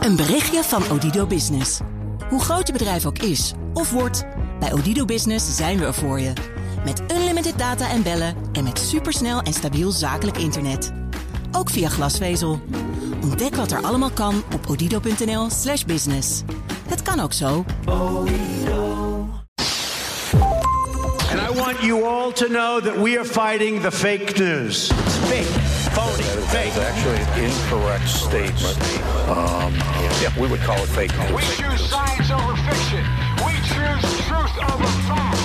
Een berichtje van Odido Business. Hoe groot je bedrijf ook is of wordt, bij Odido Business zijn we er voor je. Met unlimited data en bellen en met supersnel en stabiel zakelijk internet. Ook via glasvezel. Ontdek wat er allemaal kan op odido.nl/slash business. Het kan ook zo. And I want you all to know that we are fighting the fake news. It's fake, phony, fake. It's actually an incorrect statement. Um, yeah, we would call it fake We news. choose science over fiction. We choose truth over facts.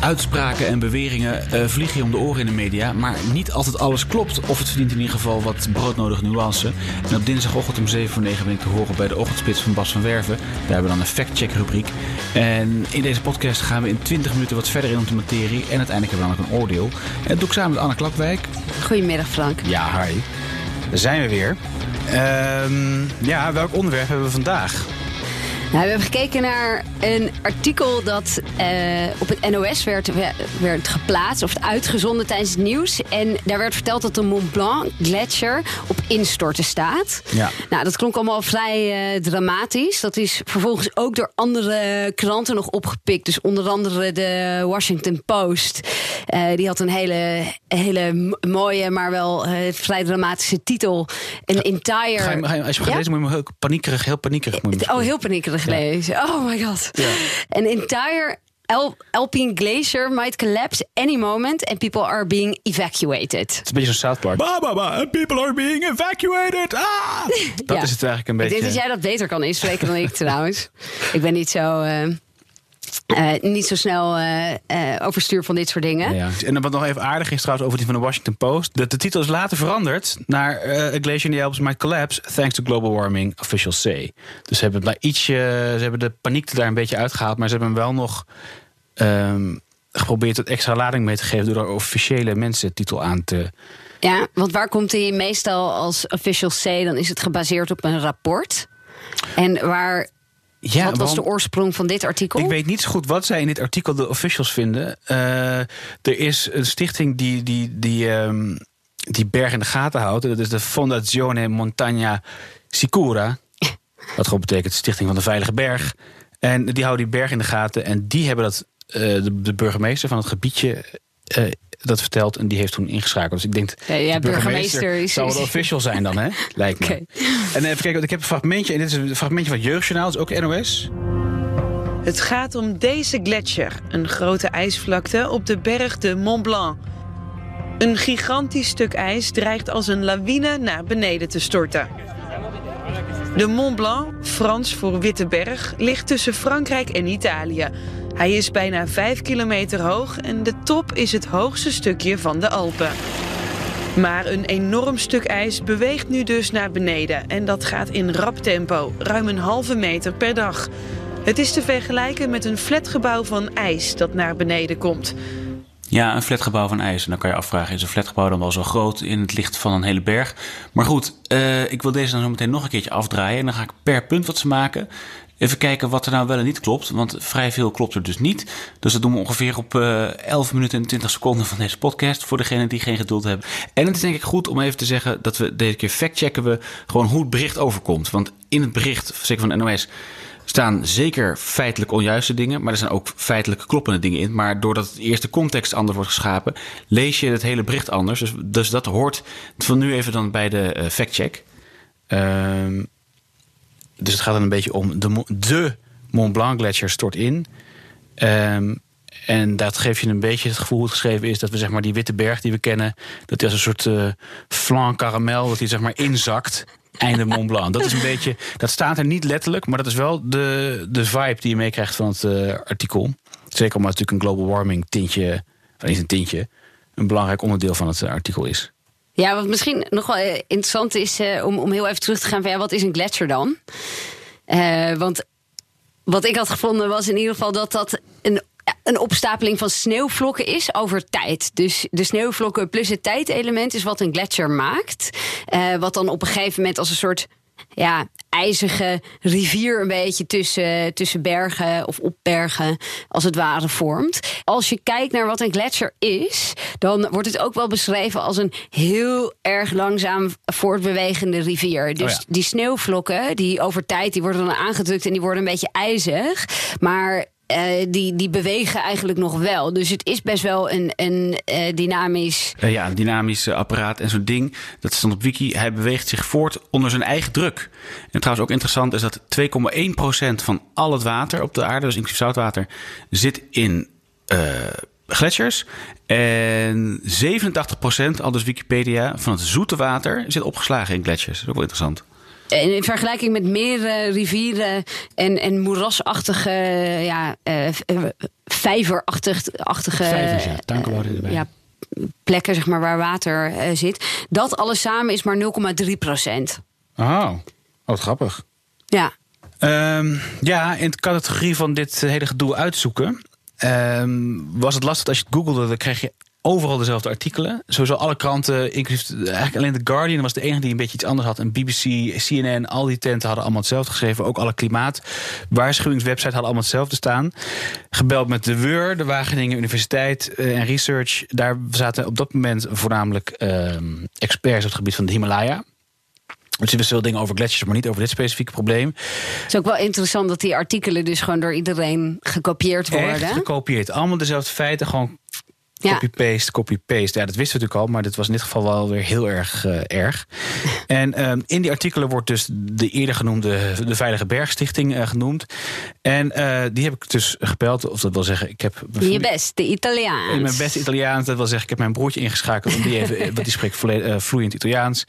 Uitspraken en beweringen eh, vliegen je om de oren in de media, maar niet altijd alles klopt. Of het verdient in ieder geval wat broodnodige nuance. En op dinsdagochtend om 7 voor 9 ben ik te horen bij de ochtendspits van Bas van Werven. Daar hebben we dan een fact-check rubriek. En in deze podcast gaan we in 20 minuten wat verder in op de materie. En uiteindelijk hebben we dan ook een oordeel. En dat doe ik samen met Anne Klapwijk. Goedemiddag Frank. Ja, hi. Daar zijn we weer. Ehm, ja, welk onderwerp hebben we vandaag? Nou, we hebben gekeken naar een artikel dat eh, op het NOS werd, werd geplaatst of uitgezonden tijdens het nieuws. En daar werd verteld dat de Mont Blanc Gletscher op instorten staat. Ja. Nou, dat klonk allemaal vrij eh, dramatisch. Dat is vervolgens ook door andere kranten nog opgepikt. Dus onder andere de Washington Post. Eh, die had een hele, hele mooie, maar wel vrij dramatische titel. Een entire... Ga je, ga je- als je gaat lezen, moet je heel paniekerig, heel paniekerig. Moet je Oh, heel paniekerig gelezen. Oh my god. An entire Al- Alpine glacier might collapse any moment and people are being evacuated. Het is een beetje zo'n South Park. Ba, ba, ba, and people are being evacuated. Ah! Dat Ja. is het eigenlijk een Ik beetje. denk dat jij dat beter kan inspreken dan ik trouwens. Ik ben niet zo, eh, eh, niet zo snel eh, eh, overstuur van dit soort dingen. Ja. En wat nog even aardig is trouwens over die van de Washington Post. Dat de titel is later veranderd naar eh, A Glacier in the Alps might collapse thanks to global warming, officials say. Dus ze hebben, het ietsje, ze hebben de paniek er daar een beetje uitgehaald. Maar ze hebben hem wel nog ehm, geprobeerd wat extra lading mee te geven... door er officiële mensen titel aan te... Ja, want waar komt hij meestal als official say? Dan is het gebaseerd op een rapport. En waar, Ja, wat was de oorsprong van dit artikel? Ik weet niet zo goed wat zij in dit artikel de officials vinden. Eh, er is een stichting die die, die, ehm, die berg in de gaten houdt. Dat is de Fondazione Montagna Sicura. Wat gewoon betekent Stichting van de Veilige Berg. En die houden die berg in de gaten. En die hebben dat, eh, de, de burgemeester van het gebiedje eh, dat verteld. En die heeft toen ingeschakeld. Dus ik denk, Ja, ja, de burgemeester is- zou wel de official zijn dan, hè? Lijkt me. En even kijken, want ik heb een fragmentje. En dit is een fragmentje van het Jeugdjournaal. Dat is ook NOS. Het gaat om deze gletsjer, een grote ijsvlakte op de berg de Mont Blanc. Een gigantisch stuk ijs dreigt als een lawine naar beneden te storten. De Mont Blanc, Frans voor Witte Berg, ligt tussen Frankrijk en Italië. Hij is bijna 5 kilometer hoog en de top is het hoogste stukje van de Alpen. Maar een enorm stuk ijs beweegt nu dus naar beneden en dat gaat in rap tempo, ruim een halve meter per dag. Het is te vergelijken met een flatgebouw van ijs dat naar beneden komt. Ja, een flatgebouw van ijs. En dan kan je afvragen, is een flatgebouw dan wel zo groot in het licht van een hele berg? Maar goed, eh, ik wil deze dan zo meteen nog een keertje afdraaien. En dan ga ik per punt wat ze maken. Even kijken wat er nou wel en niet klopt. Want vrij veel klopt er dus niet. Dus dat doen we ongeveer op eh 11 minuten en 20 seconden van deze podcast. Voor degenen die geen geduld hebben. En het is denk ik goed om even te zeggen dat we deze keer factchecken we gewoon hoe het bericht overkomt. Want in het bericht, zeker van NOS, staan zeker feitelijk onjuiste dingen, maar er zijn ook feitelijk kloppende dingen in. Maar doordat het eerst de context anders wordt geschapen, lees je het hele bericht anders. Dus, dus dat hoort van nu even dan bij de eh, factcheck. Ehm, dus het gaat dan een beetje om de, de Mont Blanc Gletsjer stort in. Ehm, en dat geeft je een beetje het gevoel hoe het geschreven is dat we zeg maar die witte berg die we kennen, dat die als een soort eh flan caramel, dat die zeg maar inzakt. Einde Mont Blanc. Dat is een beetje. Dat staat er niet letterlijk, maar dat is wel de, de vibe die je meekrijgt van het eh, artikel. Zeker omdat natuurlijk een global warming tintje, of niet een tintje, een belangrijk onderdeel van het eh, artikel is. Ja, wat misschien nog wel eh, interessant is eh, om, om heel even terug te gaan van ja, wat is een gletsjer dan? Eh, want wat ik had gevonden was in ieder geval dat dat een, een opstapeling van sneeuwvlokken is over tijd. Dus de sneeuwvlokken plus het tijdelement is wat een gletsjer maakt. Wat dan op een gegeven moment als een soort ja, ijzige rivier een beetje tussen, tussen bergen of op bergen als het ware vormt. Als je kijkt naar wat een gletsjer is, dan wordt het ook wel beschreven als een heel erg langzaam voortbewegende rivier. Dus Oh ja. die sneeuwvlokken, die over tijd, die worden dan aangedrukt en die worden een beetje ijzig. Maar eh, die, die bewegen eigenlijk nog wel. Dus het is best wel een, een eh, dynamisch. Eh, ja, een dynamisch apparaat en zo'n ding. Dat stond op Wiki. Hij beweegt zich voort onder zijn eigen druk. En trouwens ook interessant is dat 2,1% van al het water op de aarde, dus inclusief zoutwater, zit in gletsjers. En 87%, al dus Wikipedia, van het zoete water zit opgeslagen in gletsjers. Dat is ook wel interessant. In vergelijking met meer eh, rivieren en, en moerasachtige, ja, eh, eh, vijverachtige achtige, Vijvers, ja. Tankenwouden erbij. ja, plekken zeg maar, waar water eh, zit. Dat alles samen is maar 0,3 procent. Oh, wat grappig. Ja. Ehm, ja, in de categorie van dit eh, hele gedoe uitzoeken... ehm, was het lastig als je het googelde. Dan kreeg je overal dezelfde artikelen. Sowieso alle kranten, inclusief eigenlijk alleen The Guardian... was de enige die een beetje iets anders had. En BBC, CNN, al die tenten hadden allemaal hetzelfde geschreven. Ook alle klimaatwaarschuwingswebsites hadden allemaal hetzelfde staan. Gebeld met de WUR, de Wageningen Universiteit eh, en Research. Daar zaten op dat moment voornamelijk ehm, experts op het gebied van de Himalaya... Dus wisten wel dingen over gletsjers, maar niet over dit specifieke probleem. Het is ook wel interessant dat die artikelen dus gewoon door iedereen gekopieerd worden. Echt gekopieerd. Allemaal dezelfde feiten, gewoon. Copy-paste, copy-paste. Ja, dat wisten we natuurlijk al, maar dit was in dit geval wel weer heel erg eh, erg. En ehm, in die artikelen wordt dus de eerder genoemde de Veilige Bergstichting eh, genoemd. En eh, die heb ik dus gebeld, of dat wil zeggen, ik heb... Je best, de Italiaans. In mijn beste Italiaans, dat wil zeggen, ik heb mijn broertje ingeschakeld om die even, want die spreekt vloeiend Italiaans.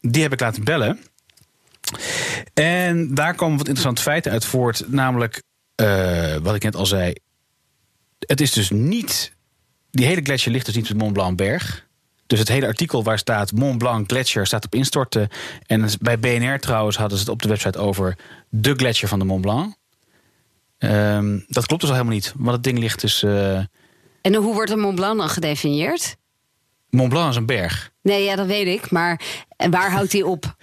Die heb ik laten bellen. En daar komen wat interessante feiten uit voort. Namelijk, wat ik net al zei. Het is dus niet. Die hele gletsjer ligt dus niet op de Mont Blanc berg. Dus het hele artikel waar staat Mont Blanc gletsjer staat op instorten. En bij BNR trouwens hadden ze het op de website over de gletsjer van de Mont Blanc. Ehm, dat klopt dus al helemaal niet. Want het ding ligt dus. eh, En hoe wordt een Mont Blanc dan gedefinieerd? Mont Blanc is een berg. Nee, ja, dat weet ik. Maar waar houdt die op?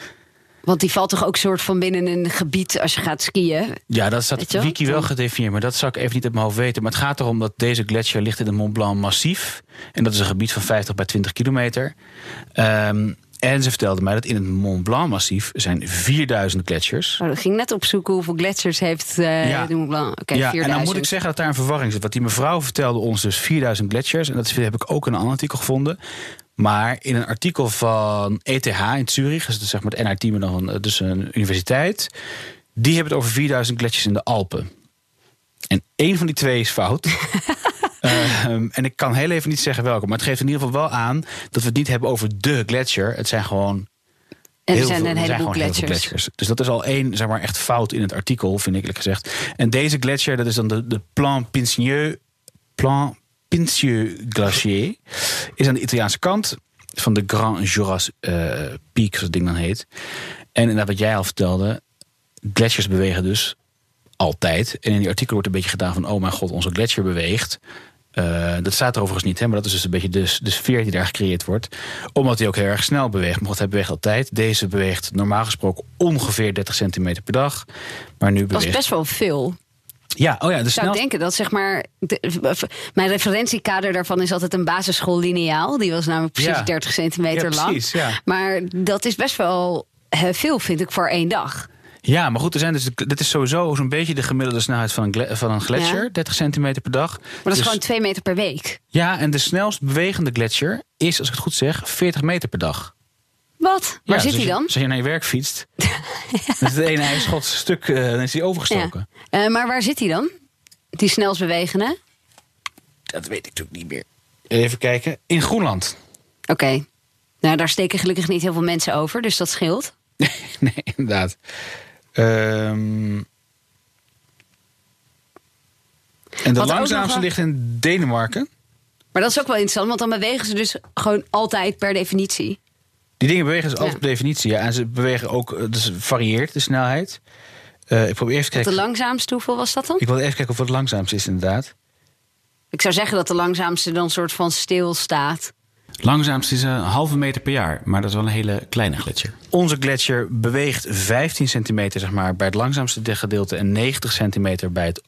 Want die valt toch ook soort van binnen een gebied als je gaat skiën? Ja, dat staat wel? wiki wel gedefinieerd, maar dat zou ik even niet uit mijn hoofd weten. Maar het gaat erom dat deze gletsjer ligt in het Mont Blanc massief. En dat is een gebied van 50 bij 20 kilometer. Ehm, en ze vertelde mij dat in het Mont Blanc massief zijn 4000 gletsjers. Oh, ik ging net opzoeken hoeveel gletsjers heeft Ja. de Mont Blanc. Ja, en dan 4000. moet ik zeggen dat daar een verwarring zit. Want die mevrouw vertelde ons dus 4000 gletsjers. En dat heb ik ook in een ander artikel gevonden. Maar in een artikel van ETH in Zurich, dus zeg maar het NRT, dan een- dus een universiteit. Die hebben het over 4000 gletsjers in de Alpen. En één van die twee is fout. Ehm, en ik kan heel even niet zeggen welke. Maar het geeft in ieder geval wel aan dat we het niet hebben over de gletsjer. Het zijn gewoon en er zijn veel- een zijn heleboel gletsjers. gletsjers. Dus dat is al één, zeg maar, echt fout in het artikel, vind ik eerlijk gezegd. En deze gletsjer, dat is dan de, de Plan Pincieux, Plan Pincieux Glacier, is aan de Italiaanse kant van de Grand Joras eh, Peak, zoals het ding dan heet. En inderdaad, wat jij al vertelde, gletsjers bewegen dus altijd. En in die artikel wordt een beetje gedaan van, oh mijn god, onze gletsjer beweegt. Eh, dat staat er overigens niet, hè, maar dat is dus een beetje de, de sfeer die daar gecreëerd wordt. Omdat hij ook heel erg snel beweegt. Maar god, hij beweegt altijd. Deze beweegt normaal gesproken ongeveer 30 centimeter per dag. Maar nu Dat is beweegt... best wel veel. Ja, oh ja, de Ik zou denken dat zeg maar. de- mijn referentiekader daarvan is altijd een basisschoollineaal. Die was namelijk precies Ja. 30 centimeter Ja, precies, lang. ja. Maar dat is best wel veel, vind ik, voor één dag. Ja, maar goed, er zijn dus, dit is sowieso zo'n beetje de gemiddelde snelheid van een, van een gletsjer. Ja. 30 centimeter per dag. Maar dat is Dus- gewoon twee meter per week. Ja, en de snelst bewegende gletsjer is, als ik het goed zeg, 40 meter per dag. Wat? Waar Ja, zit dus hij als je- dan? Als je naar je werk fietst, dan is het ene ijsschots stuk, eh, dan is hij overgestoken. Ja. Eh, maar waar zit hij dan? Die snelst bewegende? Dat weet ik natuurlijk niet meer. Even kijken. In Groenland. Oké. Nou, daar steken gelukkig niet heel veel mensen over, dus dat scheelt. nee, inderdaad. Ehm, en de Wat langzaamste ligt in Denemarken. Maar dat is ook wel interessant, want dan bewegen ze dus gewoon altijd per definitie. Die dingen bewegen dus altijd per definitie. Ja. En ze bewegen ook, eh, dus het varieert de snelheid. Eh, ik probeer even te De kijken. langzaamste, hoeveel was dat dan? Ik wil even kijken of het langzaamste is, inderdaad. Ik zou zeggen dat de langzaamste dan soort van stil staat. Langzaamst is een halve meter per jaar, maar dat is wel een hele kleine gletsjer. Onze gletsjer beweegt 15 centimeter zeg maar, bij het langzaamste gedeelte en 90 centimeter bij het,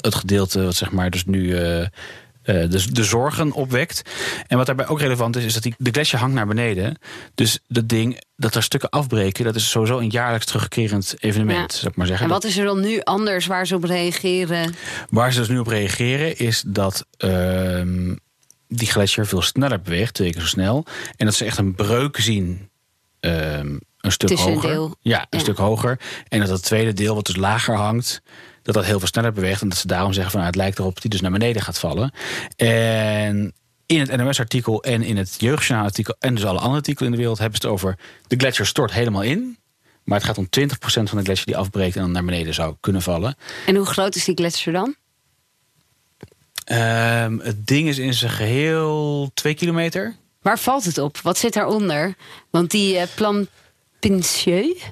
het gedeelte wat zeg maar, dus nu eh, de, de zorgen opwekt. En wat daarbij ook relevant is, is dat die, de gletsjer hangt naar beneden. Dus dat ding, dat er stukken afbreken, dat is sowieso een jaarlijks terugkerend evenement, Ja. zou ik maar zeggen. En wat is er dan nu anders waar ze op reageren? Waar ze dus nu op reageren is dat ehm, die gletsjer veel sneller beweegt, twee keer zo snel. En dat ze echt een breuk zien ehm, een stuk hoger. Ja, een Ja. stuk hoger. En dat het tweede deel, wat dus lager hangt, dat dat heel veel sneller beweegt. En dat ze daarom zeggen van nou, het lijkt erop dat die dus naar beneden gaat vallen. En in het NOS-artikel en in het Jeugdjournaal-artikel en dus alle andere artikelen in de wereld hebben ze het over de gletsjer stort helemaal in. Maar het gaat om 20% van de gletsjer die afbreekt en dan naar beneden zou kunnen vallen. En hoe groot is die gletsjer dan? Ehm, het ding is in zijn geheel twee kilometer. Waar valt het op? Wat zit daaronder? Want die eh, plan Pincieux,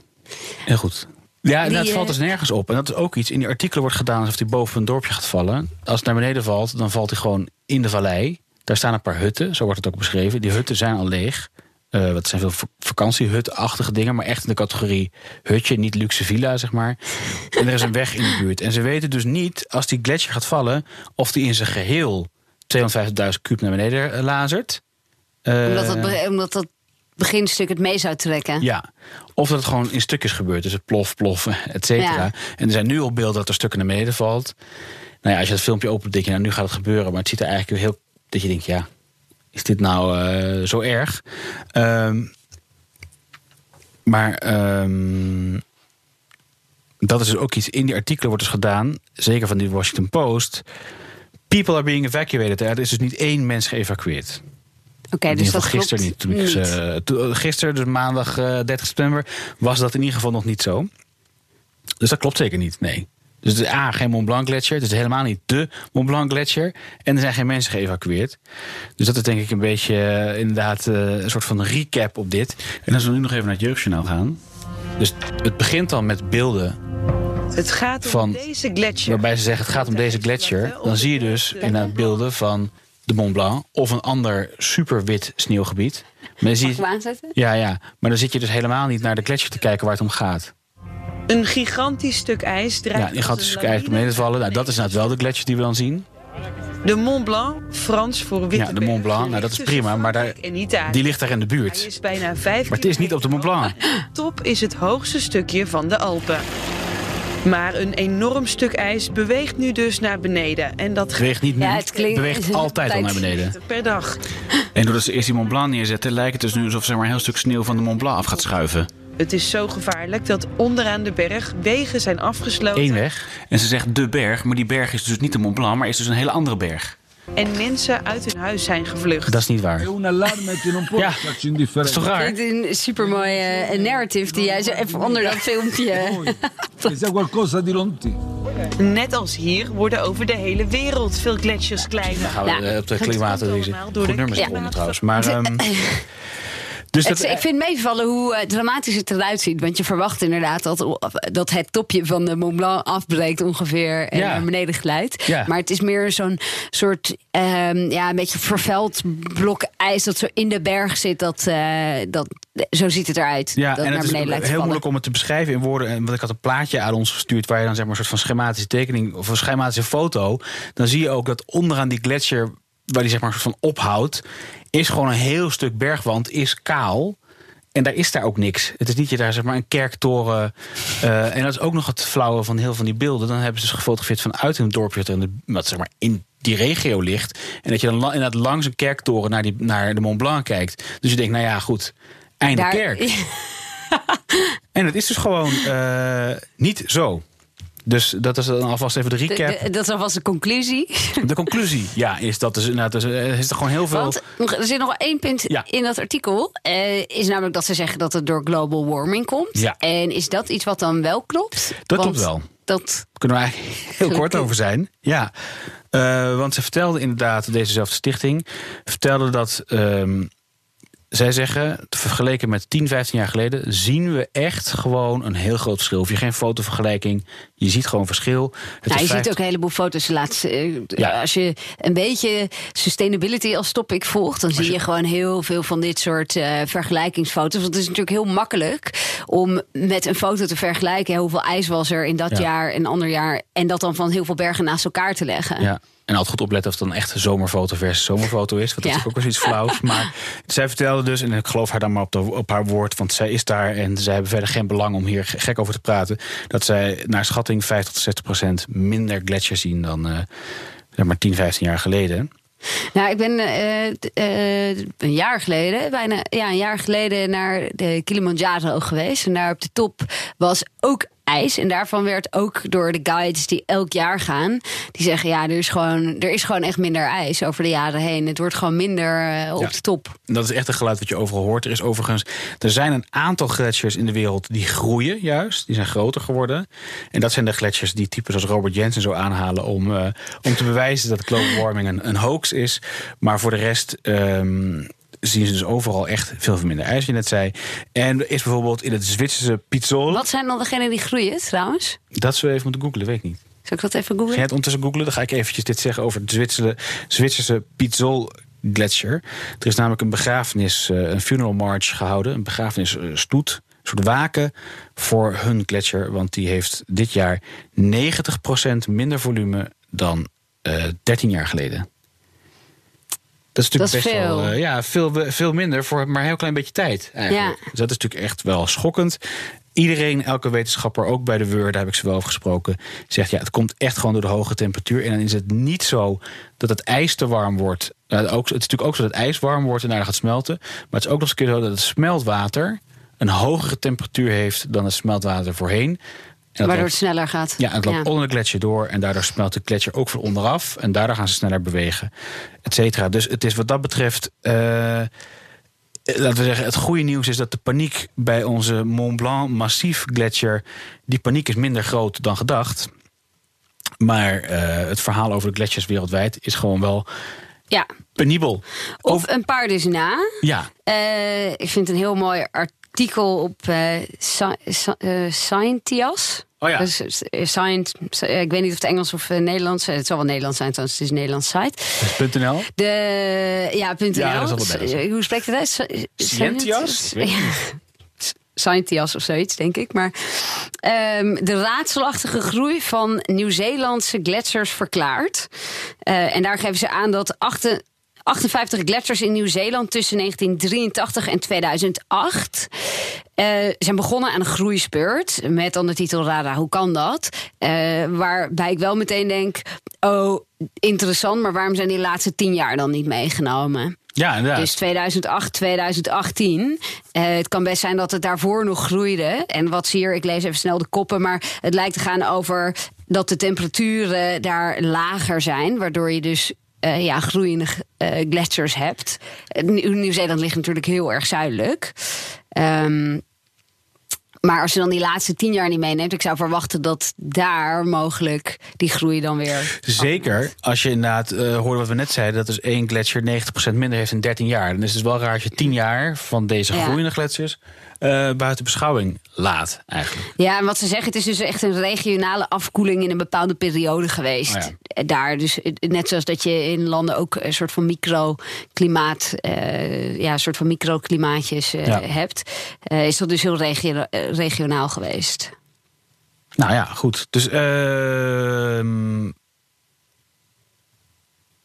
Heel goed. Ja, en het valt eh, dus nergens op. En dat is ook iets. In die artikelen wordt gedaan alsof hij boven een dorpje gaat vallen. Als het naar beneden valt, dan valt hij gewoon in de vallei. Daar staan een paar hutten, zo wordt het ook beschreven. Die hutten zijn al leeg. Eh wat zijn veel vak- vakantiehutachtige dingen, maar echt in de categorie hutje, niet luxe villa, zeg maar. En er is een weg in de buurt. En ze weten dus niet, als die gletsjer gaat vallen, of die in zijn geheel 250.000 kuub naar beneden eh, lazert. Omdat, dat, omdat dat beginstuk het mee zou trekken. ja, of dat het gewoon in stukjes gebeurt. Dus het plof, plof, et cetera. Ja. En er zijn nu al beelden dat er stukken naar beneden valt. Nou ja, als je het filmpje opent, denk je, nou, nu gaat het gebeuren. Maar het ziet er eigenlijk heel... Dat je denkt, ja, is dit nou eh, zo erg? Ehm, maar ehm, dat is dus ook iets... In die artikelen wordt dus gedaan, zeker van die Washington Post... People are being evacuated. Er is dus niet één mens geëvacueerd. Oké, In dus ieder dat gisteren niet. Toen ik ze- toen- gisteren, dus maandag eh, 30 september, was dat in ieder geval nog niet zo. Dus dat klopt zeker niet, nee. Dus A, geen Mont Blanc gletsjer. Het is helemaal niet de Mont Blanc gletsjer. En er zijn geen mensen geëvacueerd. Dus dat is denk ik een beetje eh, inderdaad eh, een soort van recap op dit. En als we nu nog even naar het Jeugdjournaal gaan. Dus het begint al met beelden Het gaat om Van- deze gletsjer. waarbij ze zeggen het gaat om deze gletsjer. Dan zie je dus inderdaad beelden van de Mont Blanc of een ander superwit sneeuwgebied. Maar zie Mag je, ik hem aanzetten? Ja, ja. Maar dan zit je dus helemaal niet naar de gletsjer te kijken waar het om gaat. Een gigantisch stuk ijs dreigt Ja, die gaat als dus een kijken lawine beneden vallen. Nou, dat is inderdaad wel de gletsjer die we dan zien. De Mont Blanc, Frans voor witte Ja, de Mont Blanc. Nou, dat is prima. Maar daar, die ligt daar in de Hij buurt. is bijna vijf Maar het is niet op de Mont Blanc. Top is het hoogste stukje van de Alpen. Maar een enorm stuk ijs beweegt nu dus naar beneden. En dat Beweegt niet. Ja, het klinkt- beweegt altijd al naar beneden. per dag. En doordat ze eerst die Mont Blanc neerzetten, lijkt het dus nu alsof zeg maar, een heel stuk sneeuw van de Mont Blanc af gaat schuiven. Het is zo gevaarlijk dat onderaan de berg wegen zijn afgesloten. Eén weg. En ze zegt de berg, maar die berg is dus niet de Mont Blanc, maar is dus een hele andere berg. En mensen uit hun huis zijn gevlucht. Dat is niet waar. Ja, Dat is toch raar? Dit is een supermooie eh, narrative die jij zo even onder dat filmpje... Lontano. Net als hier worden over de hele wereld veel gletsjers kleiner. Gaan we Ja. eh, op de Het klimaat komt deze allemaal door goed de nummers eronder trouwens. Maar ehm, dus dat, ik vind meevallen hoe eh, dramatisch het eruit ziet. Want je verwacht inderdaad dat, dat het topje van de Mont Blanc afbreekt ongeveer en Ja. naar beneden glijdt. Ja. Maar het is meer zo'n soort, ehm, ja, een beetje vervuild blok ijs dat zo in de berg zit. Dat, eh, dat, zo ziet het eruit. Ja, dat en naar het is heel vallen. moeilijk om het te beschrijven in woorden. En Want ik had een plaatje aan ons gestuurd waar je dan zeg maar een soort van schematische tekening of een schematische foto. Dan zie je ook dat onderaan die gletsjer, waar die zeg maar een soort van ophoudt, is gewoon een heel stuk bergwand, is kaal. En daar is daar ook niks. Het is niet je daar zeg maar een kerktoren. eh, en dat is ook nog het flauwe van heel van die beelden. Dan hebben ze dus gefotografeerd vanuit een dorpje wat zeg maar in die regio ligt. En dat je dan inderdaad langs een kerktoren naar, die, naar de Mont Blanc kijkt. Dus je denkt, nou ja, goed. Einde Daar- kerk. En het is dus gewoon eh, niet zo. Dus dat is dan alvast even de recap. de- dat is alvast de conclusie. De conclusie, ja, is dat inderdaad, dus, er is er gewoon heel veel. Want er zit nog één punt Ja. in dat artikel. eh, is namelijk dat ze zeggen dat het door global warming komt. Ja. En is dat iets wat dan wel klopt? Dat Want klopt wel. Dat, kunnen we eigenlijk heel kort over zijn. Ja, Eh, want ze vertelde inderdaad, dezezelfde stichting, vertelde dat ehm, zij zeggen, vergeleken met 10, 15 jaar geleden, zien we echt gewoon een heel groot verschil. Hoef je geen fotovergelijking, je ziet gewoon verschil. Het Nou, je 50 ziet ook een heleboel foto's. Laatst, eh, Ja. Als je een beetje sustainability als topic volgt, dan zie je gewoon heel veel van dit soort eh, vergelijkingsfoto's. Want het is natuurlijk heel makkelijk om met een foto te vergelijken. Hoeveel ijs was er in dat Ja. jaar en ander jaar. En dat dan van heel veel bergen naast elkaar te leggen. Ja. En altijd goed opletten of het dan echt een zomerfoto versus zomerfoto is. Want dat Ja. is ook wel iets flauws. Maar zij vertelde dus, en ik geloof haar dan maar op, de, op haar woord... want zij is daar en zij hebben verder geen belang om hier gek over te praten... dat zij naar schatting 50 tot 60 procent minder gletsjers zien dan eh, zeg maar 10, 15 jaar geleden. Nou, ik ben eh, eh, een jaar geleden, bijna ja, een jaar geleden naar de Kilimanjaro geweest. En daar op de top was ook ijs. En daarvan werd ook door de guides die elk jaar gaan, die zeggen ja, er is gewoon, er is gewoon echt minder ijs over de jaren heen. Het wordt gewoon minder eh, op Ja. de top. Dat is echt een geluid wat je overal hoort. Er is overigens, er zijn een aantal gletsjers in de wereld die groeien juist. Die zijn groter geworden. En dat zijn de gletsjers die types als Robert Jensen zo aanhalen om, eh, om te bewijzen dat global warming een, een hoax is. Maar voor de rest ehm, zien ze dus overal echt veel minder ijs, je net zei. En er is bijvoorbeeld in het Zwitserse Pizzol. Wat zijn dan degenen die groeien trouwens? Dat zullen we even moeten googlen, weet ik niet. Zal ik dat even Ga googlen? jij het ondertussen googlen? Dan ga ik eventjes dit zeggen over het Zwitserse, Zwitserse Pizzol Gletscher. Er is namelijk een begrafenis, eh, een funeral march gehouden. Een begrafenisstoet, een soort waken voor hun gletsjer. Want die heeft dit jaar 90% minder volume dan eh 13 jaar geleden. Dat is natuurlijk Dat is best wel veel. eh, ja, veel, veel minder voor maar een heel klein beetje tijd. Eigenlijk. Ja. Dus dat is natuurlijk echt wel schokkend. Iedereen, elke wetenschapper, ook bij de WUR, daar heb ik ze wel over gesproken, zegt ja, het komt echt gewoon door de hoge temperatuur. En dan is het niet zo dat het ijs te warm wordt. Nou, ook, het is natuurlijk ook zo dat het ijs warm wordt en daarna gaat smelten. Maar het is ook nog eens een keer zo dat het smeltwater een hogere temperatuur heeft dan het smeltwater voorheen. Waardoor loopt- het sneller gaat. ja, het loopt onder de gletsjer door en daardoor smelt de gletsjer ook van onderaf. En daardoor gaan ze sneller bewegen, et cetera. Dus het is wat dat betreft. eh, laten we zeggen, het goede nieuws is dat de paniek bij onze Mont Blanc Massif gletsjer. die paniek is minder groot dan gedacht. Maar eh, het verhaal over de gletsjers wereldwijd is gewoon wel Ja. penibel. Of een paar dus na. Ja, Eh, ik vind een heel mooi artikel op eh eh, Scientias. Oh ja. Dus, eh, Scient, ik weet niet of het Engels of Nederlands. Het zal wel Nederlands zijn, trouwens. Het is een Nederlands site. .nl. De, ja, .nl. Ja, dat is wel wel Hoe spreekt het uit? Sci- Scientias? Scientias of zoiets, denk ik. Maar ehm, de raadselachtige groei van Nieuw-Zeelandse gletsjers verklaard. Eh, en daar geven ze aan dat 8 58 gletsjers in Nieuw-Zeeland tussen 1983 en 2008 eh, zijn begonnen aan een groeispurt. Met dan de titel Rada, hoe kan dat? Eh, waarbij ik wel meteen denk, oh, interessant, maar waarom zijn die laatste tien jaar dan niet meegenomen? Ja, inderdaad. Dus 2008, 2018. Eh, het kan best zijn dat het daarvoor nog groeide. En wat zie hier, ik lees even snel de koppen, maar het lijkt te gaan over dat de temperaturen daar lager zijn, waardoor je dus eh, ja, groeiende eh, gletsjers hebt. Eh, Nieuw- Nieuw-Zeeland ligt natuurlijk heel erg zuidelijk. Ehm, maar als je dan die laatste tien jaar niet meeneemt, ik zou verwachten dat daar mogelijk die groei dan weer. Zeker, als je inderdaad eh, hoorde wat we net zeiden, dat dus één gletsjer 90% minder heeft in 13 jaar. Dan is het wel raar als je 10 jaar van deze Ja. groeiende gletsjers eh, buiten beschouwing laat, eigenlijk. Ja, en wat ze zeggen, het is dus echt een regionale afkoeling in een bepaalde periode geweest. Oh ja. Eh, Daar dus, eh, net zoals dat je in landen ook een soort van microklimaat, eh ja, een soort van microklimaatjes Ja. hebt, is dat dus heel regio- regionaal geweest. Nou ja, goed. Dus ehm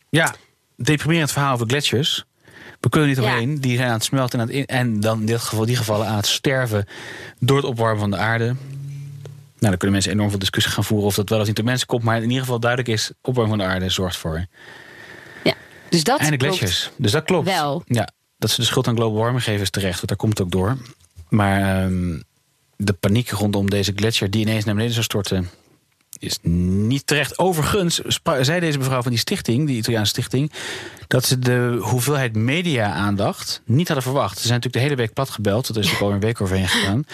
ja, deprimerend verhaal over gletsjers. We kunnen niet Ja. omheen. Die zijn aan het smelten en, aan het in- en dan in dit geval, die gevallen aan het sterven door het opwarmen van de aarde. Nou, dan kunnen mensen enorm veel discussie gaan voeren of dat wel eens niet door mensen komt. Maar in ieder geval duidelijk is, opwarming van de aarde zorgt voor Ja, dus dat en de gletsjers. Dus dat klopt. Wel. Ja, dat ze de schuld aan global warming geven is terecht, want daar komt het ook door. Maar ehm, de paniek rondom deze gletsjer die ineens naar beneden zou storten, is niet terecht. Overigens zei deze mevrouw van die stichting, die Italiaanse stichting, dat ze de hoeveelheid media-aandacht niet hadden verwacht. Ze zijn natuurlijk de hele week plat gebeld, dat is natuurlijk al een week overheen gegaan.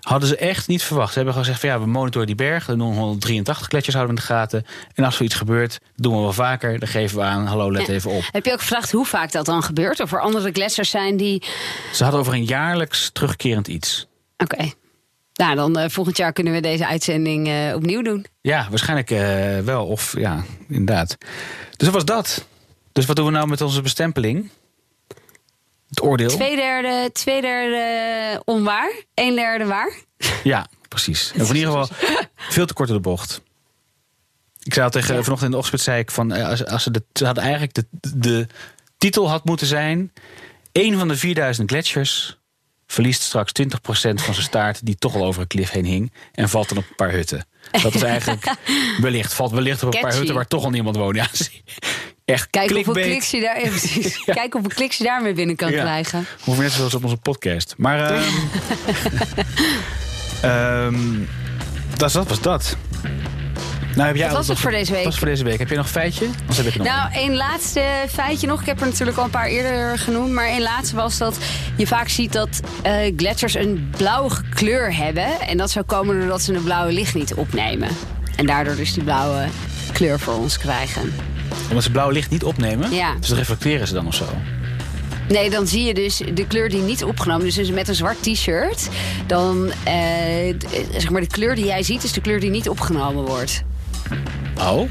Hadden ze echt niet verwacht. Ze hebben gewoon gezegd: van ja, we monitoren die berg. De 183 gletsjers houden we in de gaten. En als er iets gebeurt, doen we wel vaker. Dan geven we aan: hallo, let even op. Heb je ook gevraagd hoe vaak dat dan gebeurt? Of er andere gletsjers zijn die... Ze hadden over een jaarlijks terugkerend iets. Oké. Nou, dan eh, volgend jaar kunnen we deze uitzending eh, opnieuw doen. Ja, waarschijnlijk eh, wel. Of ja, inderdaad. Dus dat was dat. Dus wat doen we nou met onze bestempeling? Het oordeel? Twee derde, twee derde onwaar, een derde waar. Ja, precies. En in ieder geval veel te kort door de bocht. Ik zei al tegen vanochtend in de ochtend zei ik van als, als ze, de, ze hadden eigenlijk de, de titel had moeten zijn: een van de 4000 gletsjers verliest straks 20% van zijn staart die toch al over een klif heen hing en valt dan op een paar hutten. Dat is eigenlijk wellicht valt wellicht op een paar hutten waar toch al niemand woont. Ja, echt Kijk hoeveel kliks je daar, ja. Kijk hoeveel kliks je daarmee binnen kan Ja. krijgen. Hoeven net zoals op onze podcast. Maar ehm, dat, dat was dat. Nou, heb jij Wat was het voor deze week? Was voor deze week? Heb je nog een feitje? Heb ik nog Nou, één laatste feitje nog. Ik heb er natuurlijk al een paar eerder genoemd. Maar één laatste was dat je vaak ziet dat eh, gletsjers een blauwe kleur hebben. En dat zou komen doordat ze een blauwe licht niet opnemen. En daardoor dus die blauwe kleur voor ons krijgen. een. Omdat ze blauw licht niet opnemen? Ja. Dus dat reflecteren ze dan of zo? Nee, dan zie je dus de kleur die niet opgenomen is. Dus met een zwart t-shirt. Dan, eh, d- zeg maar, de kleur die jij ziet is de kleur die niet opgenomen wordt. Oh?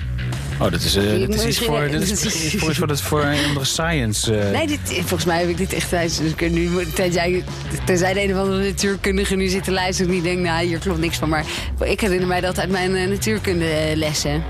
Oh, dat is, eh, dit is iets voor, dit is voor, voor, dat- voor een andere science. eh. Nee, dit, volgens mij heb ik dit echt tijdens dus nu tenzij, tenzij de een of andere natuurkundige nu zit te luisteren en die denkt, nou, hier klopt niks van. Maar ik herinner mij dat uit mijn eh, natuurkundelessen.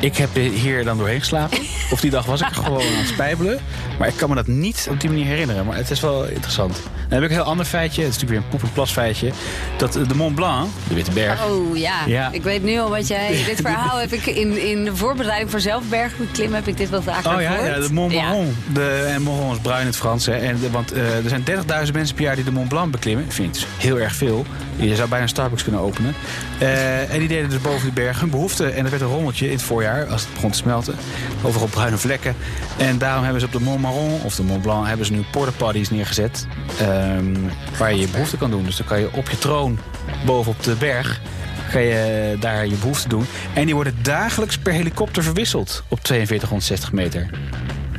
Ik heb hier dan doorheen geslapen. Of die dag was ik gewoon aan het spijbelen. Maar ik kan me dat niet op die manier herinneren. Maar het is wel interessant. Dan heb ik een heel ander feitje. Het is natuurlijk weer een poep- en plasfeitje. Dat eh, de Mont Blanc, de Witte Berg... Oh ja. Ja. ik weet nu al wat jij. Dit verhaal heb ik in, in de voorbereiding voor zelfbergbeklimmen heb ik dit wel vaker Oh ja, gehoord. ja, de Mont Ja. Marron. De, en Marron is bruin in het Frans. Hè. En, want eh, er zijn 30.000 mensen per jaar die de Mont Blanc beklimmen. Ik vind het dus heel erg veel. Je zou bijna een Starbucks kunnen openen. Eh, en die deden dus boven die berg hun behoefte. En er werd een rommeltje in het voorjaar, als het begon te smelten. Overal bruine vlekken. En daarom hebben ze op de Mont Marron of de Mont Blanc... hebben ze nu porta potties neergezet. Ehm, waar je je behoefte kan doen. Dus dan kan je op je troon bovenop de berg... Ga je daar je behoefte doen. En die worden dagelijks per helikopter verwisseld op 4260 meter.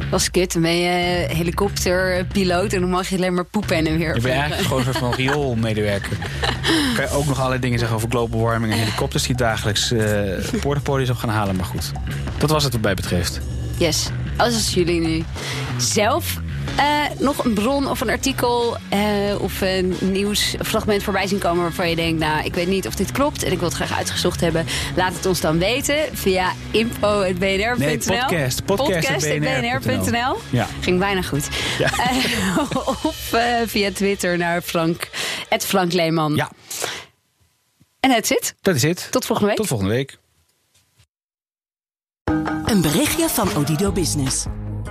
Dat is kut. Dan ben je helikopterpiloot en dan mag je alleen maar poepen en weer. Je bent eigenlijk gewoon een soort van rioolmedewerker. kan je ook nog allerlei dingen zeggen over global warming en helikopters die dagelijks portapodies op gaan halen. Maar goed, dat was het wat mij betreft. Yes. Als jullie nu zelf eh, nog een bron of een artikel eh, of een nieuwsfragment voorbij zien komen waarvan je denkt, nou, ik weet niet of dit klopt en ik wil het graag uitgezocht hebben, laat het ons dan weten via info.bnr.nl. Nee, podcast. Podcast@bnr.nl. Ja. Ging bijna goed. Ja. Eh, of eh, via Twitter naar Frank, Frank Leeman. Ja, En that's it. dat is het. Tot volgende week. Tot volgende week. Een berichtje van Odido Business.